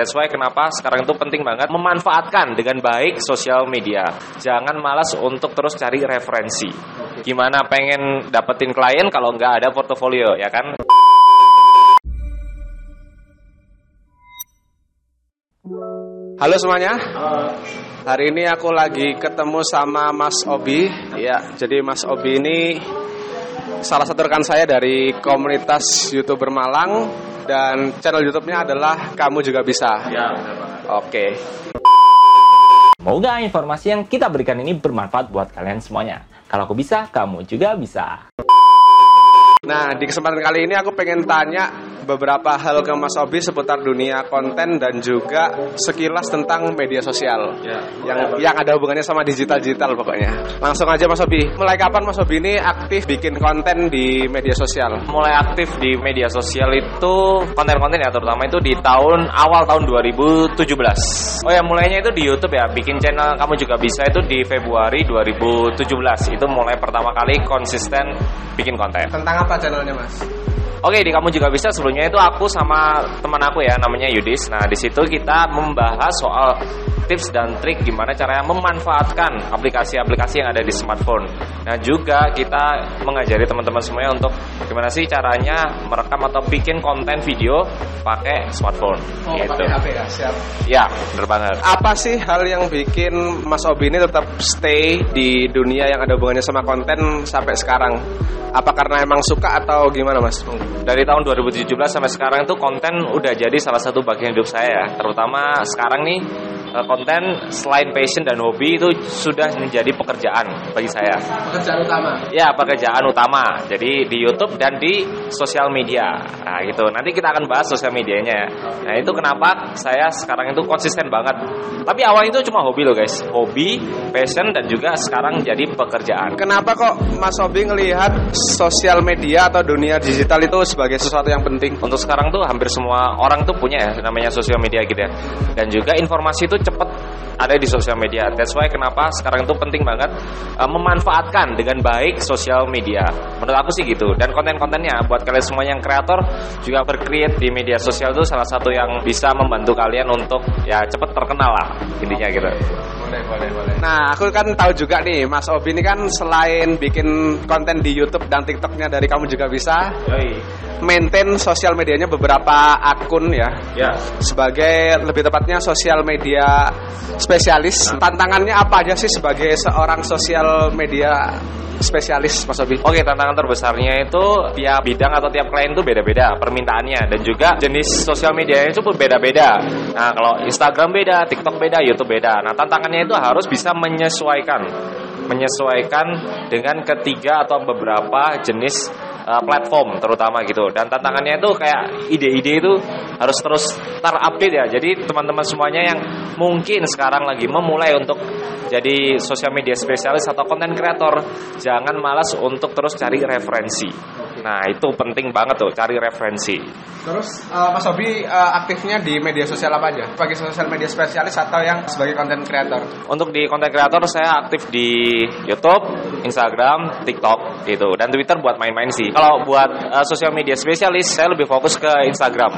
That's why kenapa sekarang itu penting banget memanfaatkan dengan baik sosial media. Jangan malas untuk terus cari referensi. Gimana pengen dapetin klien kalau nggak ada portofolio, ya kan? Halo semuanya. Hari ini aku lagi ketemu sama Mas Obi. Ya, jadi Mas Obi ini salah satu rekan saya dari komunitas YouTuber Malang dan channel YouTube-nya adalah Kamu Juga Bisa. Ya, Oke. Mau nggak informasi yang kita berikan ini bermanfaat buat kalian semuanya? Kalau aku bisa, kamu juga bisa. Nah, di kesempatan kali ini aku pengen tanya beberapa hal ke Mas Obi seputar dunia konten dan juga sekilas tentang media sosial Ya. yang yang ada hubungannya sama digital digital pokoknya. Langsung aja Mas Obi. Mulai kapan Mas Obi ini aktif bikin konten di media sosial? mulai aktif di media sosial itu konten-konten ya terutama itu di tahun awal tahun 2017. Oh ya mulainya itu di YouTube ya, bikin channel kamu juga bisa itu di Februari 2017. Itu mulai pertama kali konsisten bikin konten. Tentang apa channelnya Mas? Oke, di kamu juga bisa sebelumnya itu aku sama teman aku ya namanya Yudis. Nah, di situ kita membahas soal tips dan trik gimana caranya memanfaatkan aplikasi-aplikasi yang ada di smartphone. Nah, juga kita mengajari teman-teman semuanya untuk gimana sih caranya merekam atau bikin konten video pakai smartphone gitu. HP ya, siap. Ya, bener banget. Apa sih hal yang bikin Mas Obi ini tetap stay di dunia yang ada hubungannya sama konten sampai sekarang? Apa karena emang suka atau gimana Mas? Dari tahun 2017 sampai sekarang itu konten udah jadi salah satu bagian hidup saya ya. Terutama sekarang nih eh, konten selain passion dan hobi itu sudah menjadi pekerjaan bagi saya. Pekerjaan utama. Ya, pekerjaan utama. Jadi di YouTube dan di sosial media. Nah, gitu. Nanti kita akan bahas sosial medianya. Nah, itu kenapa saya sekarang itu konsisten banget. Tapi awal itu cuma hobi loh, guys. Hobi, passion dan juga sekarang jadi pekerjaan. Kenapa kok Mas Obi ngelihat sosial media atau dunia digital itu sebagai sesuatu yang penting? Untuk sekarang tuh hampir semua orang tuh punya ya namanya sosial media gitu ya. Dan juga informasi itu cepet ada di sosial media. That's why kenapa sekarang itu penting banget uh, memanfaatkan dengan baik sosial media. Menurut aku sih gitu. Dan konten-kontennya buat kalian semua yang kreator juga berkreat di media sosial itu salah satu yang bisa membantu kalian untuk ya cepet terkenal lah intinya gitu. Boleh, boleh, boleh. Nah, aku kan tahu juga nih, Mas Obi ini kan selain bikin konten di YouTube dan TikToknya dari kamu juga bisa maintain sosial medianya beberapa akun ya. Ya. Sebagai lebih tepatnya sosial media spesialis. Tantangannya apa aja sih sebagai seorang sosial media spesialis, Mas Obi? Oke, tantangan terbesarnya itu tiap bidang atau tiap klien itu beda-beda permintaannya dan juga jenis sosial media itu pun beda-beda. Nah, kalau Instagram beda, TikTok beda, YouTube beda. Nah, tantangannya itu harus bisa menyesuaikan menyesuaikan dengan ketiga atau beberapa jenis uh, platform terutama gitu. Dan tantangannya itu kayak ide-ide itu harus terus terupdate ya. Jadi teman-teman semuanya yang mungkin sekarang lagi memulai untuk jadi sosial media spesialis atau konten kreator, jangan malas untuk terus cari referensi. Nah, itu penting banget tuh, cari referensi. Terus uh, Mas Obi uh, aktifnya di media sosial apa aja? Sebagai sosial media spesialis atau yang sebagai konten kreator? Untuk di konten kreator saya aktif di YouTube, Instagram, TikTok gitu dan Twitter buat main-main sih. Kalau buat uh, sosial media spesialis saya lebih fokus ke Instagram.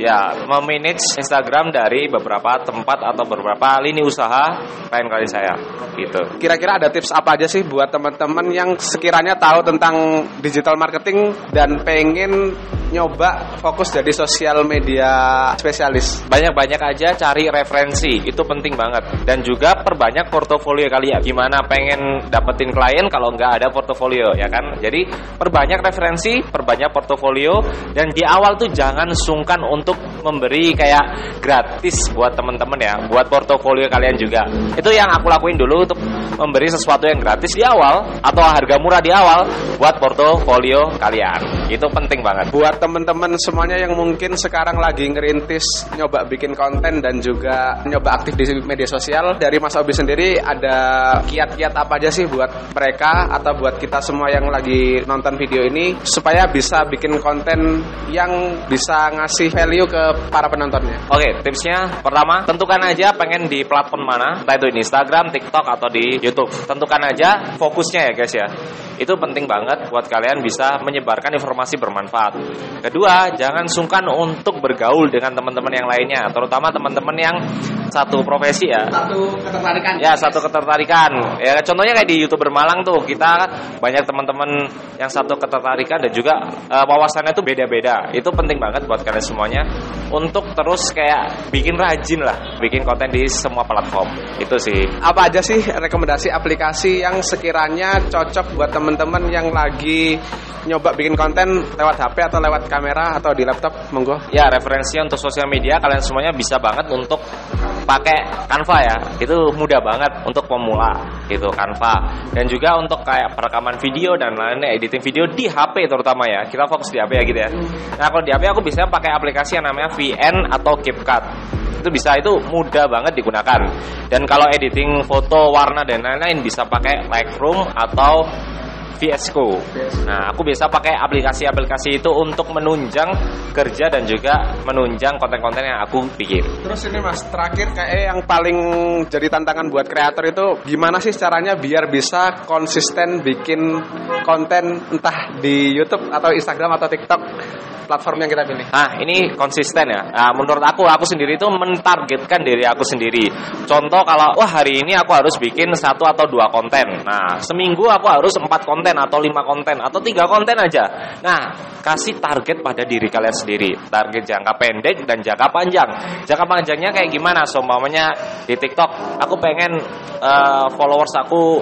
Ya, memanage Instagram dari beberapa tempat atau beberapa lini usaha klien-klien saya gitu. Kira-kira ada tips apa aja sih buat teman-teman yang sekiranya tahu tentang digital marketing dan pengen nyoba fokus jadi sosial media spesialis? Banyak-banyak aja cari referensi, itu penting banget. Dan juga perbanyak portofolio kalian. Gimana pengen dapetin klien kalau nggak ada portofolio, ya kan? Jadi perbanyak referensi, perbanyak portofolio, dan di awal tuh jangan sungkan untuk memberi kayak gratis buat temen-temen ya, buat portofolio kalian juga. Itu yang aku lakuin dulu untuk memberi sesuatu yang gratis di awal atau harga murah di awal buat portofolio kalian. Itu penting banget. Buat teman-teman semuanya yang mungkin sekarang lagi ngerintis nyoba bikin konten dan juga nyoba aktif di media sosial dari Mas Obi sendiri ada kiat-kiat apa aja sih buat mereka atau buat kita semua yang lagi nonton video ini supaya bisa bikin konten yang bisa ngasih value ke para penontonnya. Oke, tipsnya pertama, tentukan aja pengen di platform mana, entah itu di Instagram, TikTok, atau di YouTube. Tentukan aja fokusnya ya guys ya. Itu penting banget buat kalian bisa menyebarkan informasi bermanfaat. Kedua, jangan sungkan untuk bergaul dengan teman-teman yang lainnya, terutama teman-teman yang satu profesi ya. Satu ketertarikan. Ya, satu ketertarikan. Ya, contohnya kayak di YouTuber Malang tuh, kita kan banyak teman-teman yang satu ketertarikan dan juga uh, wawasannya tuh beda-beda. Itu penting banget buat kalian semuanya untuk terus kayak bikin rajin lah, bikin konten di semua platform. Itu sih. Apa aja sih rekomendasi aplikasi yang sekiranya cocok buat teman-teman yang lagi nyoba bikin konten lewat HP atau lewat kamera atau di laptop? Monggo. Ya, referensi untuk sosial media kalian semuanya bisa banget untuk pakai Canva ya. Itu mudah banget untuk pemula gitu Canva. Dan juga untuk kayak perekaman video dan lainnya editing video di HP terutama ya. Kita fokus di HP ya gitu ya. Nah, kalau di HP aku bisa pakai aplikasi yang namanya VN atau CapCut itu bisa itu mudah banget digunakan dan kalau editing foto warna dan lain-lain bisa pakai Lightroom atau VS Code. Nah, aku biasa pakai aplikasi-aplikasi itu untuk menunjang kerja dan juga menunjang konten-konten yang aku bikin. Terus ini Mas, terakhir kayak yang paling jadi tantangan buat kreator itu gimana sih caranya biar bisa konsisten bikin konten entah di YouTube atau Instagram atau TikTok platform yang kita pilih. Nah, ini konsisten ya. Nah, menurut aku, aku sendiri itu mentargetkan diri aku sendiri. Contoh kalau, wah hari ini aku harus bikin satu atau dua konten. Nah, seminggu aku harus empat konten atau lima konten atau tiga konten aja. Nah, kasih target pada diri kalian sendiri. Target jangka pendek dan jangka panjang. Jangka panjangnya kayak gimana? Seumpamanya di TikTok, aku pengen uh, followers aku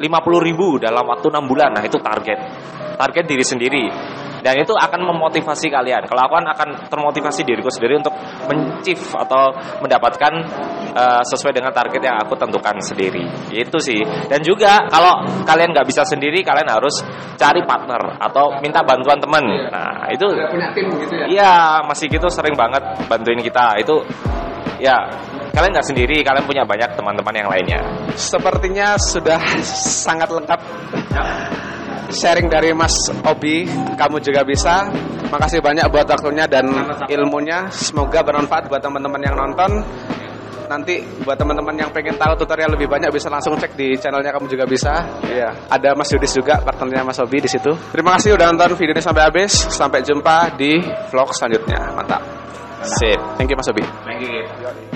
50 ribu dalam waktu 6 bulan. Nah, itu target. Target diri sendiri dan itu akan memotivasi kalian. Kalau aku kan akan termotivasi diriku sendiri untuk mencif atau mendapatkan uh, sesuai dengan target yang aku tentukan sendiri. Itu sih. Dan juga kalau kalian nggak bisa sendiri, kalian harus cari partner atau minta bantuan teman. Nah itu. punya tim gitu ya? Iya masih gitu sering banget bantuin kita. Itu ya kalian nggak sendiri, kalian punya banyak teman-teman yang lainnya. Sepertinya sudah sangat lengkap. Sharing dari Mas Obi, kamu juga bisa. Makasih banyak buat waktunya dan ilmunya. Semoga bermanfaat buat teman-teman yang nonton. Nanti buat teman-teman yang pengen tahu tutorial lebih banyak bisa langsung cek di channelnya kamu juga bisa. Iya. Ada Mas Yudis juga partnernya Mas Obi di situ. Terima kasih udah nonton video ini sampai habis. Sampai jumpa di vlog selanjutnya. Mantap. Sip. Thank you Mas Obi. Thank you.